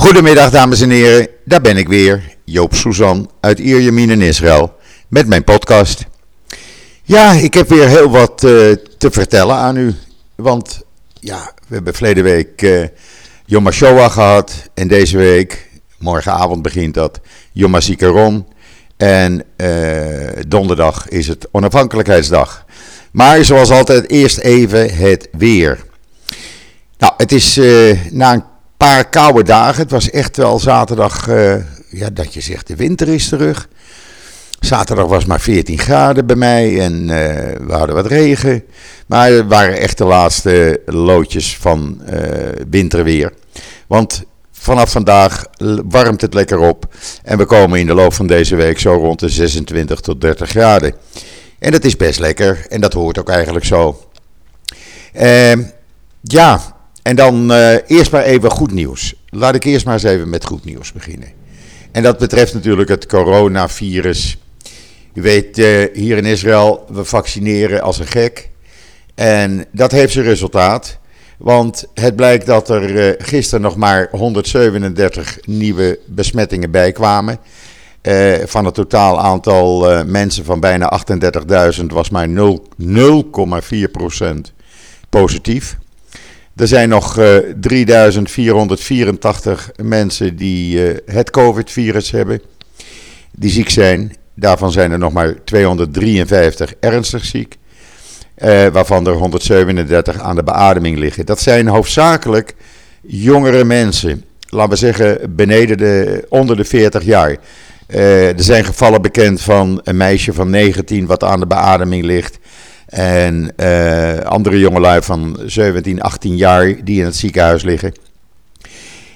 Goedemiddag dames en heren, daar ben ik weer, Joop Suzan uit Ierjemien in Israël, met mijn podcast. Ja, ik heb weer heel wat uh, te vertellen aan u, want ja, we hebben verleden week uh, Yom HaShoah gehad en deze week, morgenavond begint dat, Yom HaZikaron en uh, donderdag is het onafhankelijkheidsdag. Maar zoals altijd eerst even het weer. Nou, het is na een paar koude dagen. Het was echt wel zaterdag, uh, ja, dat je zegt, de winter is terug. Zaterdag was maar 14 graden bij mij en uh, we hadden wat regen. Maar het waren echt de laatste loodjes van uh, winterweer. Want vanaf vandaag warmt het lekker op. En we komen in de loop van deze week zo rond de 26 tot 30 graden. En dat is best lekker en dat hoort ook eigenlijk zo. Uh, ja, en dan uh, eerst maar even goed nieuws. Laat ik eerst maar eens even met goed nieuws beginnen. En dat betreft natuurlijk het coronavirus. U weet, uh, hier in Israël, we vaccineren als een gek. En dat heeft zijn resultaat. Want het blijkt dat er uh, gisteren nog maar 137 nieuwe besmettingen bijkwamen. Van het totaal aantal mensen van bijna 38.000 was maar 0,4% positief. Er zijn nog uh, 3484 mensen die uh, het COVID-virus hebben, die ziek zijn. Daarvan zijn er nog maar 253 ernstig ziek, uh, waarvan er 137 aan de beademing liggen. Dat zijn hoofdzakelijk jongere mensen, laten we zeggen beneden de, onder de 40 jaar. er zijn gevallen bekend van een meisje van 19 wat aan de beademing ligt. En uh, andere jongelui van 17, 18 jaar die in het ziekenhuis liggen.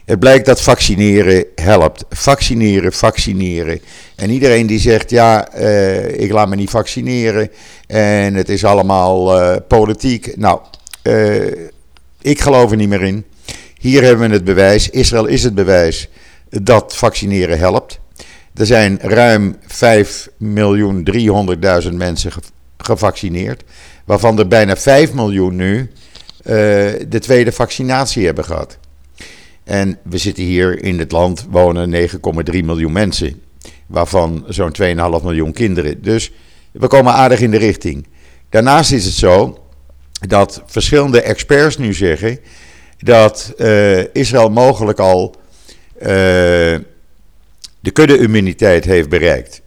Het blijkt dat vaccineren helpt. Vaccineren, vaccineren. En iedereen die zegt, ja, uh, ik laat me niet vaccineren en het is allemaal uh, politiek. Nou, ik geloof er niet meer in. Hier hebben we het bewijs. Israël is het bewijs dat vaccineren helpt. Er zijn ruim 5.300.000 mensen gevaccineerd. Waarvan er bijna 5 miljoen nu uh, de tweede vaccinatie hebben gehad. En we zitten hier in het land, wonen 9,3 miljoen mensen. Waarvan zo'n 2,5 miljoen kinderen. Dus we komen aardig in de richting. Daarnaast is het zo dat verschillende experts nu zeggen dat uh, Israël mogelijk al uh, de kudde-immuniteit heeft bereikt.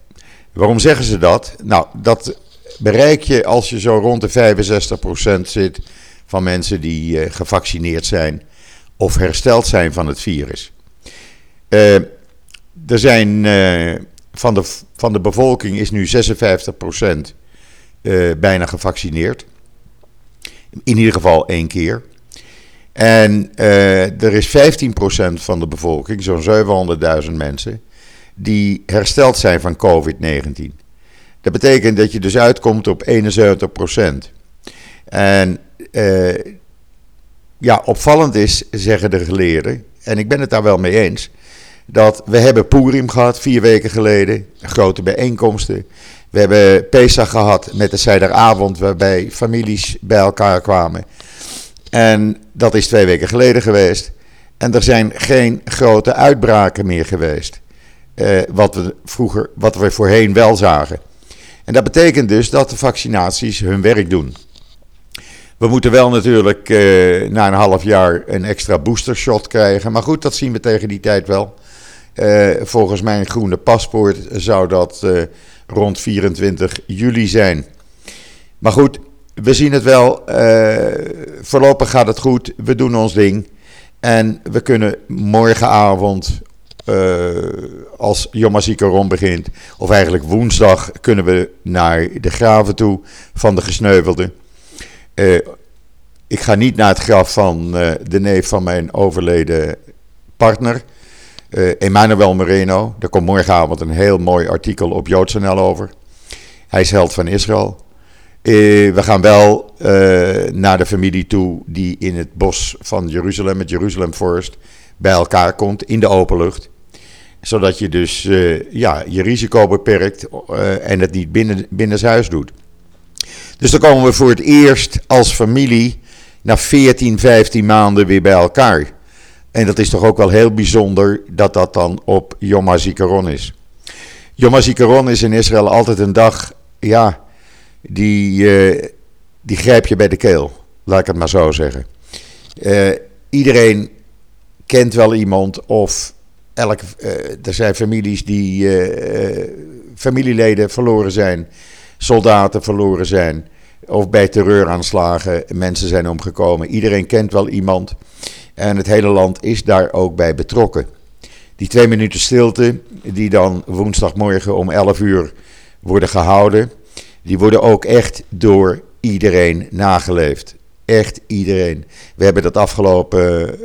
Waarom zeggen ze dat? Nou, dat bereik je als je zo rond de 65% zit van mensen die uh, gevaccineerd zijn of hersteld zijn van het virus. Uh, er zijn uh, van, de, van de bevolking is nu 56% bijna gevaccineerd. In ieder geval één keer. En er is 15% van de bevolking, zo'n 700.000 mensen, die hersteld zijn van COVID-19. Dat betekent dat je dus uitkomt op 71%. En uh, ja, opvallend is, zeggen de geleerden, en ik ben het daar wel mee eens, dat we hebben Purim gehad vier weken geleden, grote bijeenkomsten. We hebben Pesach gehad met de Zijderavond, waarbij families bij elkaar kwamen. En dat is twee weken geleden geweest. En er zijn geen grote uitbraken meer geweest. Uh, wat, we vroeger, wat we voorheen wel zagen. En dat betekent dus dat de vaccinaties hun werk doen. We moeten wel natuurlijk uh, na een half jaar een extra boostershot krijgen. Maar goed, dat zien we tegen die tijd wel. Uh, volgens mijn groene paspoort zou dat uh, rond 24 juli zijn. Maar goed, we zien het wel. voorlopig gaat het goed. We doen ons ding. En we kunnen morgenavond als Yom HaZikaron begint, of eigenlijk woensdag, kunnen we naar de graven toe van de gesneuvelden. Uh, ik ga niet naar het graf van uh, de neef van mijn overleden partner, Emmanuel Moreno. Daar komt morgenavond een heel mooi artikel op JoodsNL over. Hij is held van Israël. we gaan wel naar de familie toe die in het bos van Jeruzalem, het Jeruzalem Forest, bij elkaar komt in de open lucht zodat je dus uh, ja, je risico beperkt uh, en het niet binnen, binnenshuis doet. Dus dan komen we voor het eerst als familie na 14, 15 maanden weer bij elkaar. En dat is toch ook wel heel bijzonder dat dat dan op Yom HaZikaron is. Yom HaZikaron is in Israël altijd een dag, ja, die, uh, die grijp je bij de keel. Laat ik het maar zo zeggen. Iedereen kent wel iemand of elk, uh, er zijn families die familieleden verloren zijn, soldaten verloren zijn of bij terreuraanslagen mensen zijn omgekomen. Iedereen kent wel iemand en het hele land is daar ook bij betrokken. Die twee minuten stilte, die dan woensdagmorgen om 11 uur worden gehouden, die worden ook echt door iedereen nageleefd. Echt iedereen. We hebben dat afgelopen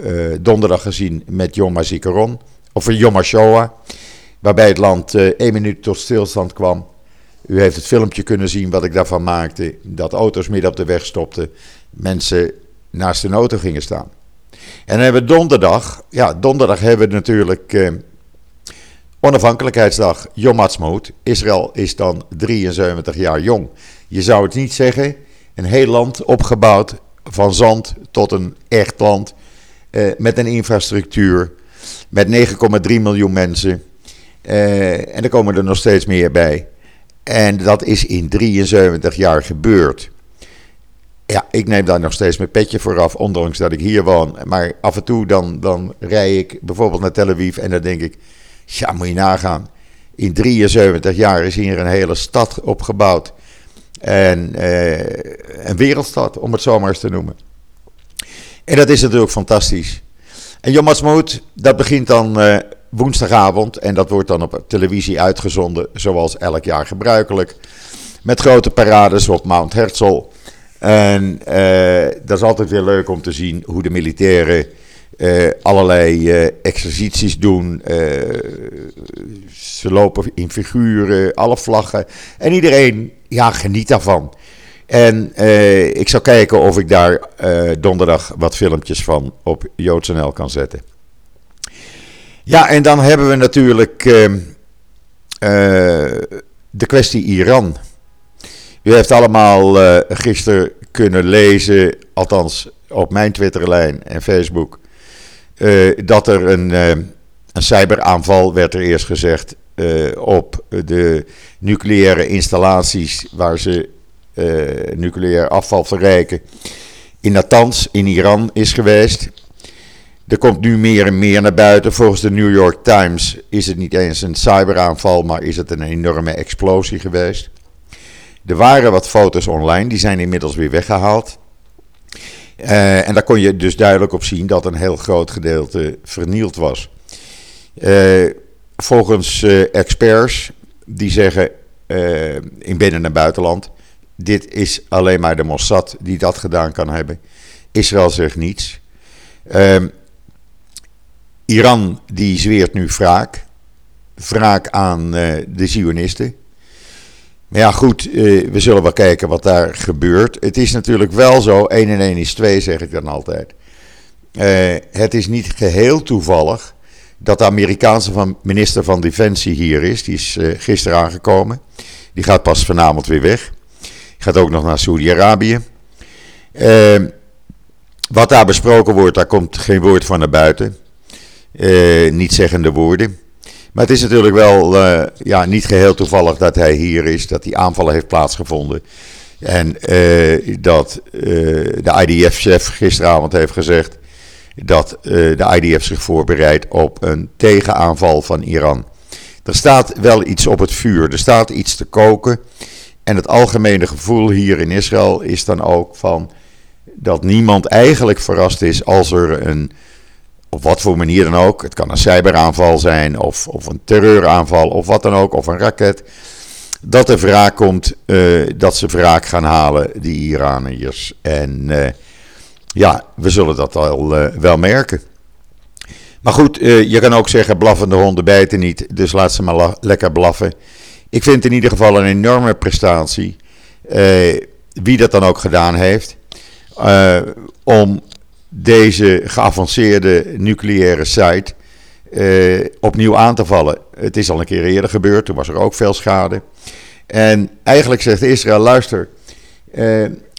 donderdag gezien met Yom HaZikaron, of Yom HaShoah, waarbij het land uh, één minuut tot stilstand kwam. U heeft het filmpje kunnen zien wat ik daarvan maakte. Dat auto's midden op de weg stopten. Mensen naast een auto gingen staan. En dan hebben we donderdag. Ja, donderdag hebben we natuurlijk eh, onafhankelijkheidsdag. Yom Ha'atzmaut. Israël is dan 73 jaar jong. Je zou het niet zeggen. Een heel land opgebouwd van zand tot een echt land. Eh, met een infrastructuur. Met 9,3 miljoen mensen. Eh, en er komen er nog steeds meer bij. En dat is in 73 jaar gebeurd. Ja, ik neem daar nog steeds mijn petje vooraf, ondanks dat ik hier woon. Maar af en toe dan, dan rij ik bijvoorbeeld naar Tel Aviv en dan denk ik, ja, moet je nagaan. In 73 jaar is hier een hele stad opgebouwd. En eh, een wereldstad, om het zo maar eens te noemen. En dat is natuurlijk fantastisch. En Yom dat begint dan eh, woensdagavond. En dat wordt dan op televisie uitgezonden, zoals elk jaar gebruikelijk. Met grote parades op Mount Herzl. En uh, dat is altijd weer leuk om te zien hoe de militairen uh, allerlei exercities doen. ze lopen in figuren, alle vlaggen. En iedereen ja, geniet daarvan. En ik zal kijken of ik daar donderdag wat filmpjes van op JoodsNL kan zetten. Ja, en dan hebben we natuurlijk uh, uh, de kwestie Iran. U heeft allemaal gisteren kunnen lezen, althans op mijn Twitterlijn en Facebook, dat er een, een cyberaanval, werd er eerst gezegd, op de nucleaire installaties waar ze nucleair afval verrijken, in Natanz in Iran is geweest. Er komt nu meer en meer naar buiten. Volgens de New York Times is het niet eens een cyberaanval, maar is het een enorme explosie geweest. Er waren wat foto's online, die zijn inmiddels weer weggehaald. Uh, en daar kon je dus duidelijk op zien dat een heel groot gedeelte vernield was. Uh, volgens experts die zeggen in binnen- en buitenland: dit is alleen maar de Mossad die dat gedaan kan hebben. Israël zegt niets. Uh, Iran die zweert nu wraak. Wraak aan uh, de Zionisten. Maar ja, goed, uh, we zullen wel kijken wat daar gebeurt. Het is natuurlijk wel zo, 1 en 1 is 2, zeg ik dan altijd. Uh, het is niet geheel toevallig dat de Amerikaanse van, minister van Defensie hier is. Die is gisteren aangekomen. Die gaat pas vanavond weer weg. Gaat ook nog naar Saudi-Arabië. wat daar besproken wordt, daar komt geen woord van naar buiten. Uh, niet zeggende woorden. Maar het is natuurlijk wel uh, ja, niet geheel toevallig dat hij hier is, dat die aanvallen heeft plaatsgevonden. En uh, dat de IDF-chef gisteravond heeft gezegd dat de IDF zich voorbereidt op een tegenaanval van Iran. Er staat wel iets op het vuur, er staat iets te koken. En het algemene gevoel hier in Israël is dan ook van dat niemand eigenlijk verrast is als er een op wat voor manier dan ook. Het kan een cyberaanval zijn of, of een terreuraanval of wat dan ook, of een raket. Dat er wraak komt, uh, dat ze wraak gaan halen, die Iraniërs. En uh, ja, we zullen dat al uh, wel merken. Maar goed, je kan ook zeggen, blaffende honden bijten niet, dus laat ze maar lekker blaffen. Ik vind in ieder geval een enorme prestatie, wie dat dan ook gedaan heeft, om deze geavanceerde nucleaire site uh, opnieuw aan te vallen. Het is al een keer eerder gebeurd, toen was er ook veel schade. En eigenlijk zegt Israël: luister,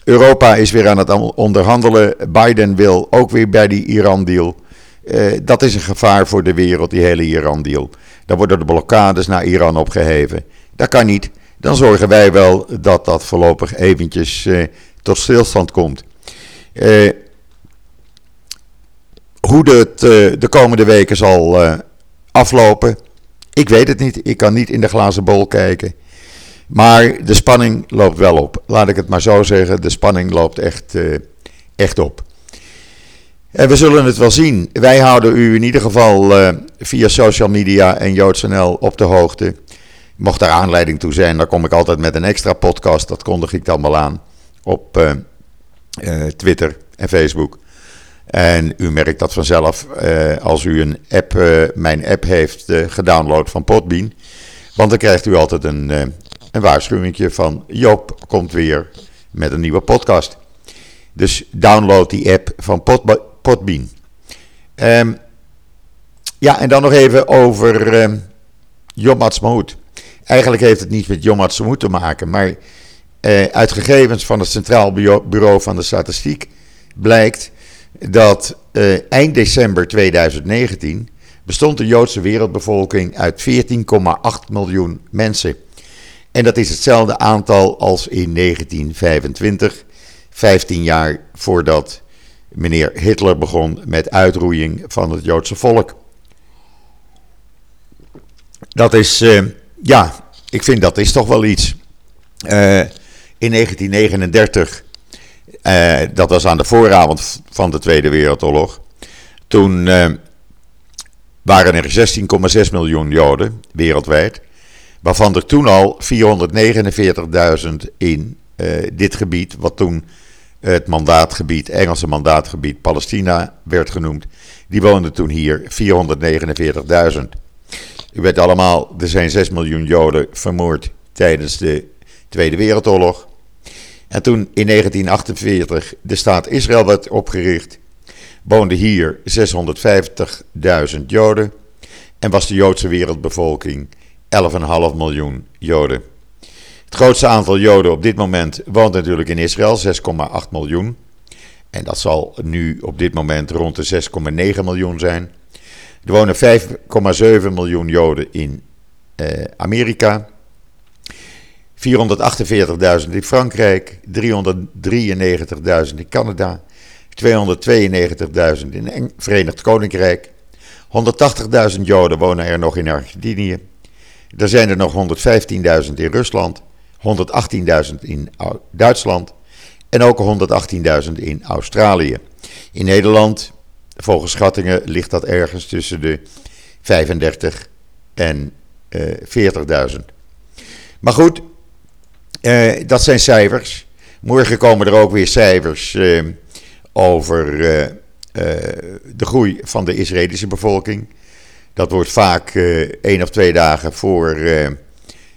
Europa is weer aan het onderhandelen. Biden wil ook weer bij die Iran-deal. dat is een gevaar voor de wereld, die hele Iran-deal. Dan worden de blokkades naar Iran opgeheven. Dat kan niet. Dan zorgen wij wel dat dat voorlopig eventjes tot stilstand komt. hoe het de komende weken zal aflopen, ik weet het niet. Ik kan niet in de glazen bol kijken. Maar de spanning loopt wel op. Laat ik het maar zo zeggen. De spanning loopt echt, echt op. En we zullen het wel zien. Wij houden u in ieder geval via social media en JoodsNL op de hoogte. Mocht er aanleiding toe zijn, dan kom ik altijd met een extra podcast. Dat kondig ik dan wel aan op uh, Twitter en Facebook. En u merkt dat vanzelf als u een app, mijn app heeft gedownload van Podbean. Want dan krijgt u altijd een, een waarschuwingje van Joop komt weer met een nieuwe podcast. Dus download die app van Pod, Podbean. Um, ja, en dan nog even over um, Yom Eigenlijk heeft het niet met Yom Ha'atzmaut te maken, maar uh, uit gegevens van het Centraal Bureau van de Statistiek blijkt dat uh, eind december 2019 bestond de Joodse wereldbevolking uit 14,8 miljoen mensen. En dat is hetzelfde aantal als in 1925, 15 jaar voordat meneer Hitler begon met uitroeiing van het Joodse volk. Dat is, uh, ja, ik vind dat is toch wel iets. Uh, in 1939, uh, eh, dat was aan de vooravond van de Tweede Wereldoorlog, toen waren er 16,6 miljoen Joden wereldwijd waarvan er toen al 449.000 in dit gebied, wat toen het mandaatgebied, Engelse mandaatgebied Palestina werd genoemd, die woonden toen hier 449.000. U weet allemaal, er zijn 6 miljoen Joden vermoord tijdens de Tweede Wereldoorlog. En toen in 1948 de staat Israël werd opgericht, woonden hier 650.000 Joden en was de Joodse wereldbevolking 11,5 miljoen Joden. Het grootste aantal Joden op dit moment woont natuurlijk in Israël, 6,8 miljoen. En dat zal nu op dit moment rond de 6,9 miljoen zijn. Er wonen 5,7 miljoen Joden in eh, Amerika. 448.000 in Frankrijk, 393.000 in Canada, 292.000 in het Verenigd Koninkrijk, 180.000 Joden wonen er nog in Argentinië, er zijn er nog 115.000 in Rusland, 118.000 in Duitsland. En ook 118.000 in Australië. In Nederland, volgens schattingen, ligt dat ergens tussen de 35 en uh, eh, 40.000. Maar goed, uh, dat zijn cijfers. Morgen komen er ook weer cijfers uh, over de groei van de Israëlische bevolking. Dat wordt vaak één of twee dagen voor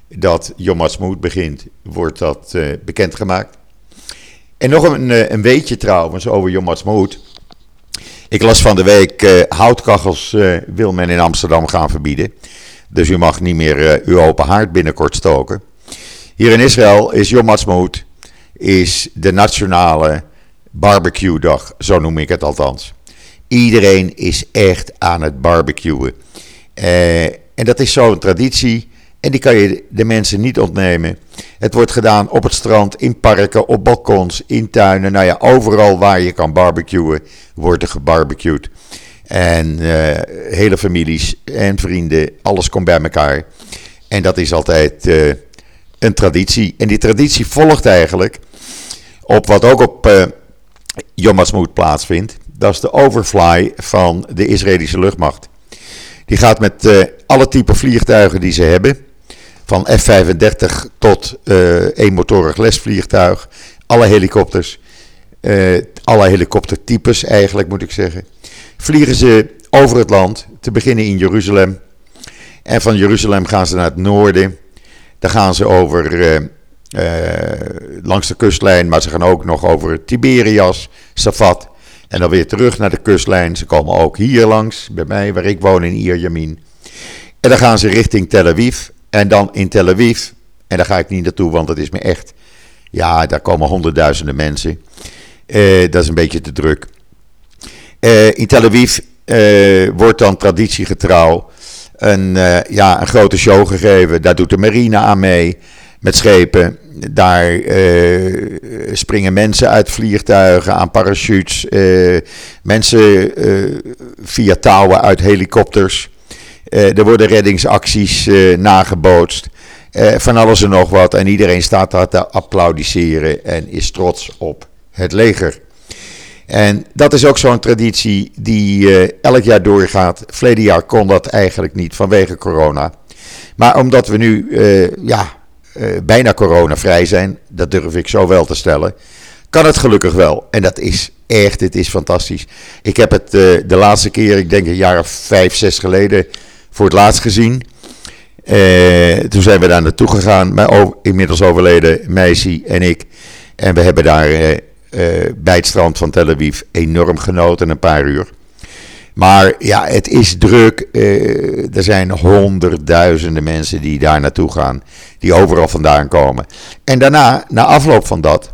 dat Yom begint, wordt dat bekendgemaakt. En nog een, een weetje trouwens over Yom Ha'atzmaut. Ik las van de week, houtkachels wil men in Amsterdam gaan verbieden. Dus u mag niet meer uw open haard binnenkort stoken. Hier in Israël is Yom Ha'atzmaut is de nationale barbecue dag, zo noem ik het althans. Iedereen is echt aan het barbecuen. En dat is zo'n traditie. En die kan je de mensen niet ontnemen. Het wordt gedaan op het strand, in parken, op balkons, in tuinen. Nou ja, overal waar je kan barbecuen, wordt er gebarbecued. En uh, hele families en vrienden, alles komt bij elkaar. En dat is altijd uh, een traditie. En die traditie volgt eigenlijk op wat ook op uh, Yom Ha'atzmaut plaatsvindt. Dat is de overfly van de Israëlische luchtmacht. Die gaat met alle type vliegtuigen die ze hebben, van F-35 tot uh, eenmotorig lesvliegtuig, alle helikopters, uh, alle helikoptertypes eigenlijk moet ik zeggen, vliegen ze over het land, te beginnen in Jeruzalem. En van Jeruzalem gaan ze naar het noorden. Dan gaan ze over langs de kustlijn, maar ze gaan ook nog over Tiberias, Safat. En dan weer terug naar de kustlijn. Ze komen ook hier langs, bij mij waar ik woon in Ierjamin. En dan gaan ze richting Tel Aviv. En dan in Tel Aviv, en daar ga ik niet naartoe, want dat is me echt... Ja, daar komen honderdduizenden mensen. Uh, dat is een beetje te druk. Uh, in Tel Aviv wordt dan traditiegetrouw een, ja, een grote show gegeven. Daar doet de marine aan mee met schepen. Daar springen mensen uit vliegtuigen aan parachutes. mensen via touwen uit helikopters. Er worden reddingsacties nagebootst. Eh, van alles en nog wat. En iedereen staat daar te applaudisseren en is trots op het leger. En dat is ook zo'n traditie die eh, elk jaar doorgaat. Verleden jaar kon dat eigenlijk niet vanwege corona. Maar omdat we nu uh, ja, bijna coronavrij zijn, dat durf ik zo wel te stellen, kan het gelukkig wel. En dat is echt, het is fantastisch. Ik heb het de laatste keer, ik denk een jaar of vijf, zes geleden, voor het laatst gezien. Uh, toen zijn we daar naartoe gegaan, mijn inmiddels overleden meisje en ik. En we hebben daar uh, uh, bij het strand van Tel Aviv enorm genoten, een paar uur. Maar ja, het is druk. er zijn honderdduizenden mensen die daar naartoe gaan, die overal vandaan komen. En daarna, na afloop van dat,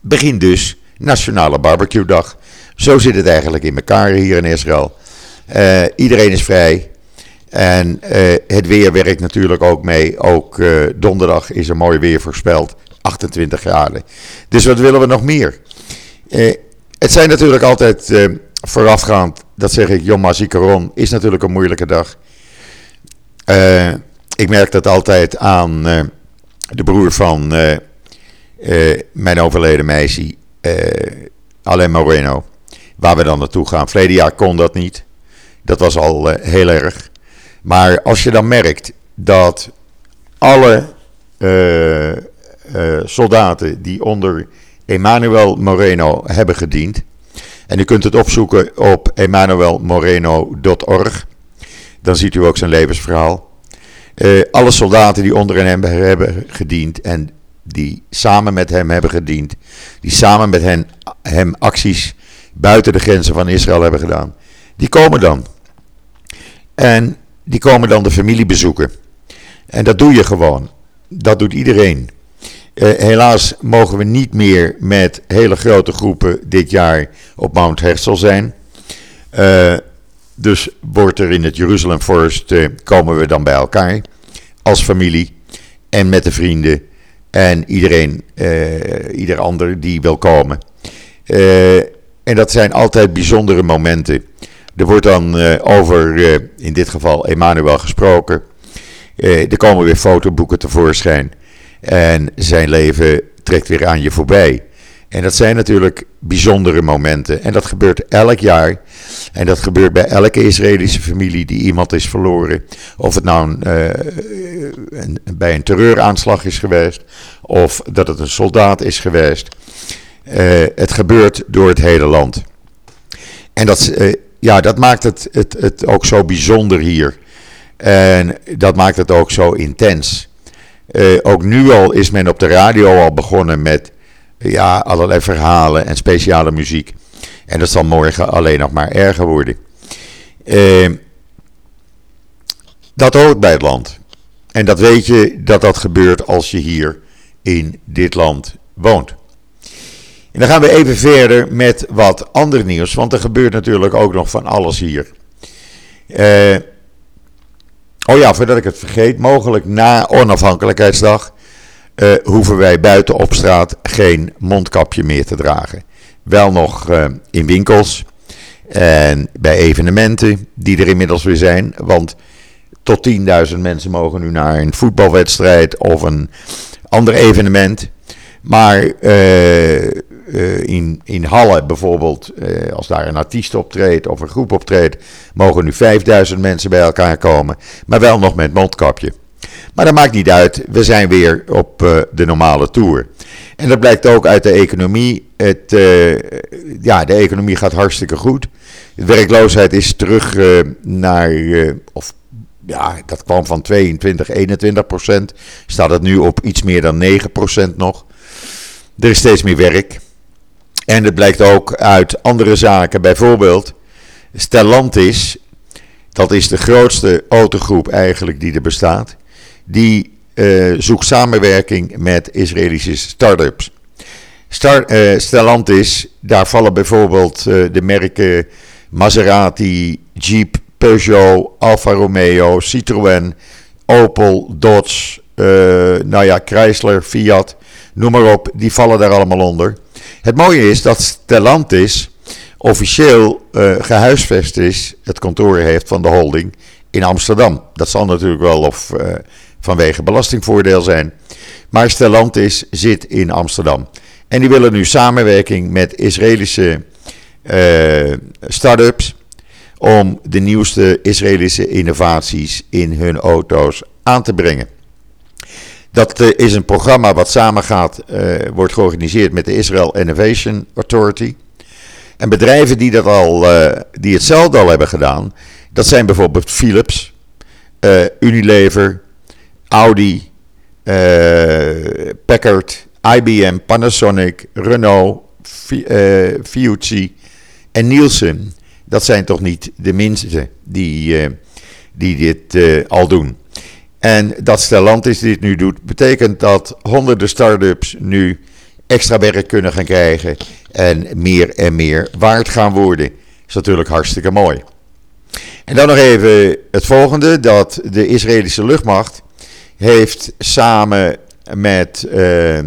begint dus Nationale Barbecue Dag. Zo zit het eigenlijk in elkaar hier in Israël. iedereen is vrij. En uh, het weer werkt natuurlijk ook mee. Ook uh, donderdag is er mooi weer voorspeld. 28 graden. Dus wat willen we nog meer? Uh, het zijn natuurlijk altijd voorafgaand, dat zeg ik, Yom HaZikaron is natuurlijk een moeilijke dag. ik merk dat altijd aan de broer van mijn overleden meisje, Alain Moreno. Waar we dan naartoe gaan. Verleden jaar kon dat niet. Dat was al heel erg. Maar als je dan merkt dat alle uh, uh, soldaten die onder Emmanuel Moreno hebben gediend. En u kunt het opzoeken op emmanuelmoreno.org. Dan ziet u ook zijn levensverhaal. Uh, alle soldaten die onder hem hebben gediend en die samen met hem hebben gediend, die samen met hem acties buiten de grenzen van Israël hebben gedaan, die komen dan. En die komen dan de familie bezoeken. En dat doe je gewoon. Dat doet iedereen. Uh, helaas mogen we niet meer met hele grote groepen dit jaar op Mount Herzl zijn. Uh, dus wordt er in het Jerusalem Forest uh, komen we dan bij elkaar als familie en met de vrienden en iedereen, ieder ander die wil komen. en dat zijn altijd bijzondere momenten. Er wordt dan uh, over, uh, in dit geval Emmanuel gesproken. Uh, er komen weer fotoboeken tevoorschijn. En zijn leven trekt weer aan je voorbij. En dat zijn natuurlijk bijzondere momenten. En dat gebeurt elk jaar. En dat gebeurt bij elke Israëlische familie die iemand is verloren. Of het nou een, een, bij een terreuraanslag is geweest. Of dat het een soldaat is geweest. het gebeurt door het hele land. En dat ja, dat maakt het, het, het ook zo bijzonder hier. En dat maakt het ook zo intens. Uh, ook nu al is men op de radio al begonnen met ja, allerlei verhalen en speciale muziek. En dat zal morgen alleen nog maar erger worden. Uh, dat hoort bij het land. En dat weet je dat dat gebeurt als je hier in dit land woont. En dan gaan we even verder met wat ander nieuws, want er gebeurt natuurlijk ook nog van alles hier. Uh, oh ja, voordat ik het vergeet, mogelijk na onafhankelijkheidsdag uh, hoeven wij buiten op straat geen mondkapje meer te dragen. Wel nog uh, in winkels en bij evenementen die er inmiddels weer zijn, want tot 10.000 mensen mogen nu naar een voetbalwedstrijd of een ander evenement. Maar uh, in, in Halle bijvoorbeeld, uh, als daar een artiest optreedt of een groep optreedt, mogen nu 5000 mensen bij elkaar komen. Maar wel nog met mondkapje. Maar dat maakt niet uit, we zijn weer op uh, de normale tour. En dat blijkt ook uit de economie. Het, ja, de economie gaat hartstikke goed. De werkloosheid is terug naar, of ja, dat kwam van 22, 21 procent. Staat het nu op iets meer dan 9 procent nog. Er is steeds meer werk. En het blijkt ook uit andere zaken, bijvoorbeeld Stellantis, dat is de grootste autogroep eigenlijk die er bestaat, die uh, zoekt samenwerking met Israëlische start-ups. Star, uh, Stellantis, daar vallen bijvoorbeeld uh, de merken Maserati, Jeep, Peugeot, Alfa Romeo, Citroën, Opel, Dodge, nou ja, Chrysler, Fiat, noem maar op, die vallen daar allemaal onder. Het mooie is dat Stellantis officieel uh, gehuisvest is, het kantoor heeft van de holding in Amsterdam. Dat zal natuurlijk wel of uh, vanwege belastingvoordeel zijn. Maar Stellantis zit in Amsterdam. En die willen nu samenwerking met Israëlische uh, start-ups om de nieuwste Israëlische innovaties in hun auto's aan te brengen. Dat is een programma wat samengaat, uh, wordt georganiseerd met de Israel Innovation Authority. En bedrijven die, dat al, die hetzelfde al hebben gedaan, dat zijn bijvoorbeeld Philips, Unilever, Audi, Packard, IBM, Panasonic, Renault, Fiat en Nielsen. Dat zijn toch niet de minste die, die dit al doen. En dat Stellantis dit nu doet, betekent dat honderden start-ups nu extra werk kunnen gaan krijgen en meer en meer waard gaan worden. Is natuurlijk hartstikke mooi. En dan nog even het volgende, dat de Israëlische luchtmacht heeft samen met uh,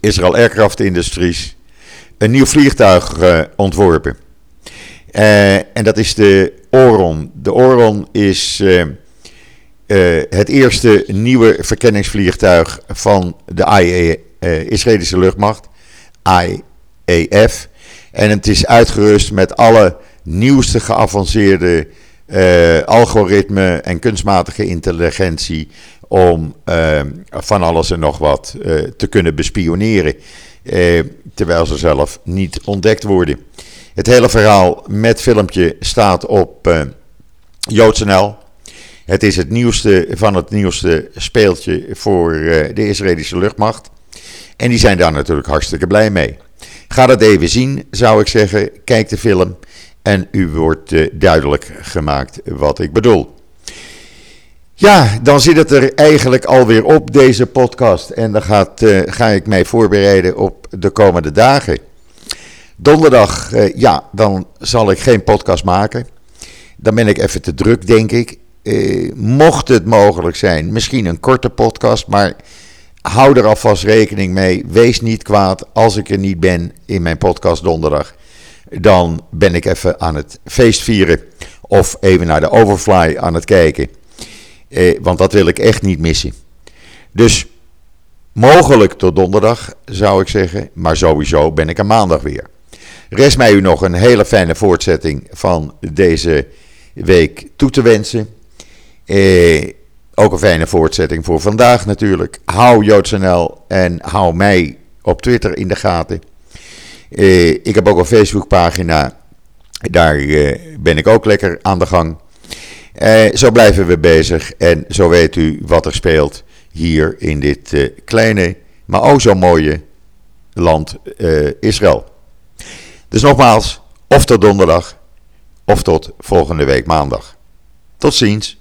Israel Aircraft Industries een nieuw vliegtuig uh, ontworpen. Uh, en dat is de Oron. De Oron is uh, het eerste nieuwe verkenningsvliegtuig van de IE, Israëlische luchtmacht, IAF. En het is uitgerust met alle nieuwste geavanceerde algoritme en kunstmatige intelligentie om van alles en nog wat te kunnen bespioneren eh, terwijl ze zelf niet ontdekt worden. Het hele verhaal met filmpje staat op eh, JoodsNL. Het is het nieuwste van het nieuwste speeltje voor eh, de Israëlische luchtmacht. En die zijn daar natuurlijk hartstikke blij mee. Ga dat even zien, zou ik zeggen. Kijk de film en u wordt uh, duidelijk gemaakt wat ik bedoel. Ja, dan zit het er eigenlijk alweer op, deze podcast. En dan gaat, uh, ga ik mij voorbereiden op de komende dagen. Donderdag, ja, dan zal ik geen podcast maken. Dan ben ik even te druk, denk ik. Uh, mocht het mogelijk zijn, misschien een korte podcast, maar hou er alvast rekening mee. Wees niet kwaad als ik er niet ben in mijn podcast donderdag. Dan ben ik even aan het feestvieren of even naar de Overfly aan het kijken. Eh, want dat wil ik echt niet missen. Dus mogelijk tot donderdag zou ik zeggen. Maar sowieso ben ik er maandag weer. Rest mij u nog een hele fijne voortzetting van deze week toe te wensen. Eh, ook een fijne voortzetting voor vandaag natuurlijk. Hou JoodsNL en hou mij op Twitter in de gaten. Eh, ik heb ook een Facebookpagina. Daar eh, ben ik ook lekker aan de gang. Eh, zo blijven we bezig en zo weet u wat er speelt hier in dit uh, kleine, maar ook zo mooie land Israël. Dus nogmaals, of tot donderdag, of tot volgende week maandag. Tot ziens.